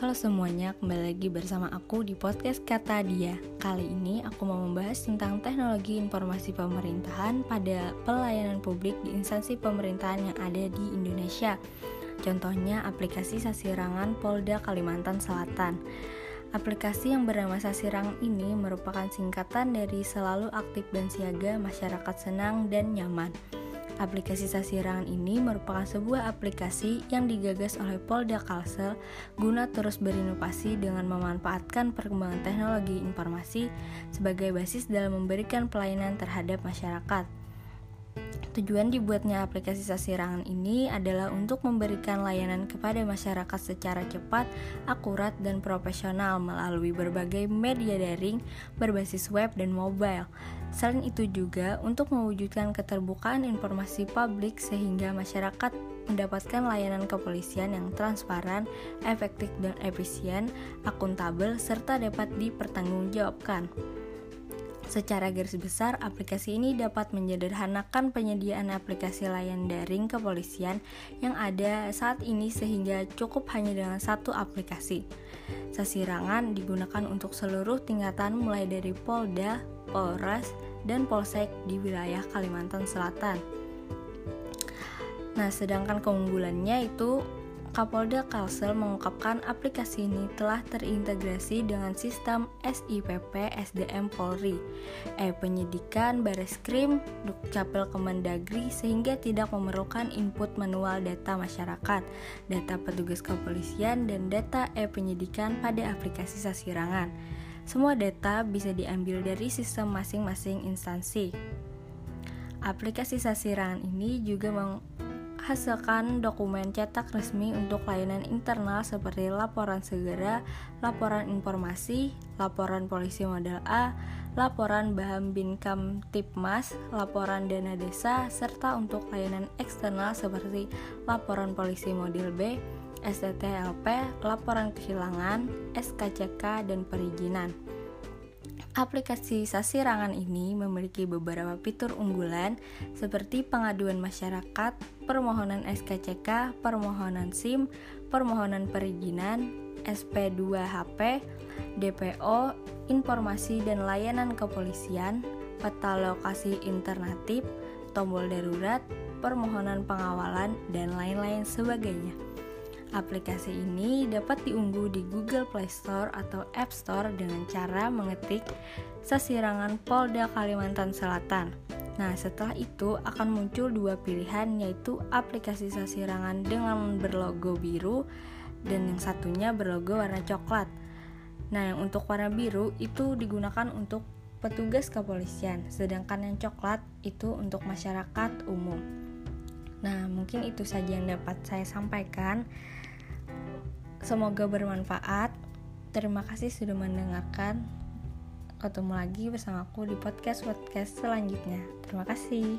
Halo semuanya, kembali lagi bersama aku di podcast Kata Dia. Kali ini aku mau membahas tentang teknologi informasi pemerintahan pada pelayanan publik di instansi pemerintahan yang ada di Indonesia. Contohnya aplikasi Sasirangan Polda Kalimantan Selatan. Aplikasi yang bernama Sasirangan ini merupakan singkatan dari selalu aktif dan siaga masyarakat senang dan nyaman. Aplikasi Sasirangan ini merupakan sebuah aplikasi yang digagas oleh Polda Kalsel guna terus berinovasi dengan memanfaatkan perkembangan teknologi informasi sebagai basis dalam memberikan pelayanan terhadap masyarakat. Tujuan dibuatnya aplikasi Sasirangan ini adalah untuk memberikan layanan kepada masyarakat secara cepat, akurat, dan profesional melalui berbagai media daring berbasis web dan mobile. Selain itu juga untuk mewujudkan keterbukaan informasi publik sehingga masyarakat mendapatkan layanan kepolisian yang transparan, efektif dan efisien, akuntabel, serta dapat dipertanggungjawabkan. Secara garis besar, aplikasi ini dapat menyederhanakan penyediaan aplikasi layan daring kepolisian yang ada saat ini sehingga cukup hanya dengan satu aplikasi. Sasirangan digunakan untuk seluruh tingkatan mulai dari Polda, Polres, dan Polsek di wilayah Kalimantan Selatan. Nah, sedangkan keunggulannya itu Kapolda Kalsel mengungkapkan aplikasi ini telah terintegrasi dengan sistem SIPP SDM Polri, e-penyidikan Bareskrim, Dukcapil Kemendagri sehingga tidak memerlukan input manual data masyarakat, data petugas kepolisian, dan data e-penyidikan pada aplikasi Sasirangan. Semua data bisa diambil dari sistem masing-masing instansi. Aplikasi Sasirangan ini juga meng hasilkan dokumen cetak resmi untuk layanan internal seperti laporan segera, laporan informasi, laporan polisi model A, laporan bahan binkam tipmas, laporan dana desa, serta untuk layanan eksternal seperti laporan polisi model B, STTLP, laporan kehilangan, SKCK, dan perizinan. Aplikasi Sasirangan ini memiliki beberapa fitur unggulan seperti pengaduan masyarakat, permohonan SKCK, permohonan SIM, permohonan perizinan, SP2HP, DPO, informasi dan layanan kepolisian, peta lokasi alternatif, tombol darurat, permohonan pengawalan, dan lain-lain sebagainya. Aplikasi ini dapat diunduh di Google Play Store atau App Store dengan cara mengetik Sasirangan Polda Kalimantan Selatan. Nah, setelah itu akan muncul dua pilihan yaitu aplikasi Sasirangan dengan berlogo biru dan yang satunya berlogo warna coklat. Nah, yang untuk warna biru itu digunakan untuk petugas kepolisian, sedangkan yang coklat itu untuk masyarakat umum. Nah, mungkin itu saja yang dapat saya sampaikan. Semoga bermanfaat. Terima kasih sudah mendengarkan. Ketemu lagi bersamaku di podcast-podcast selanjutnya. Terima kasih.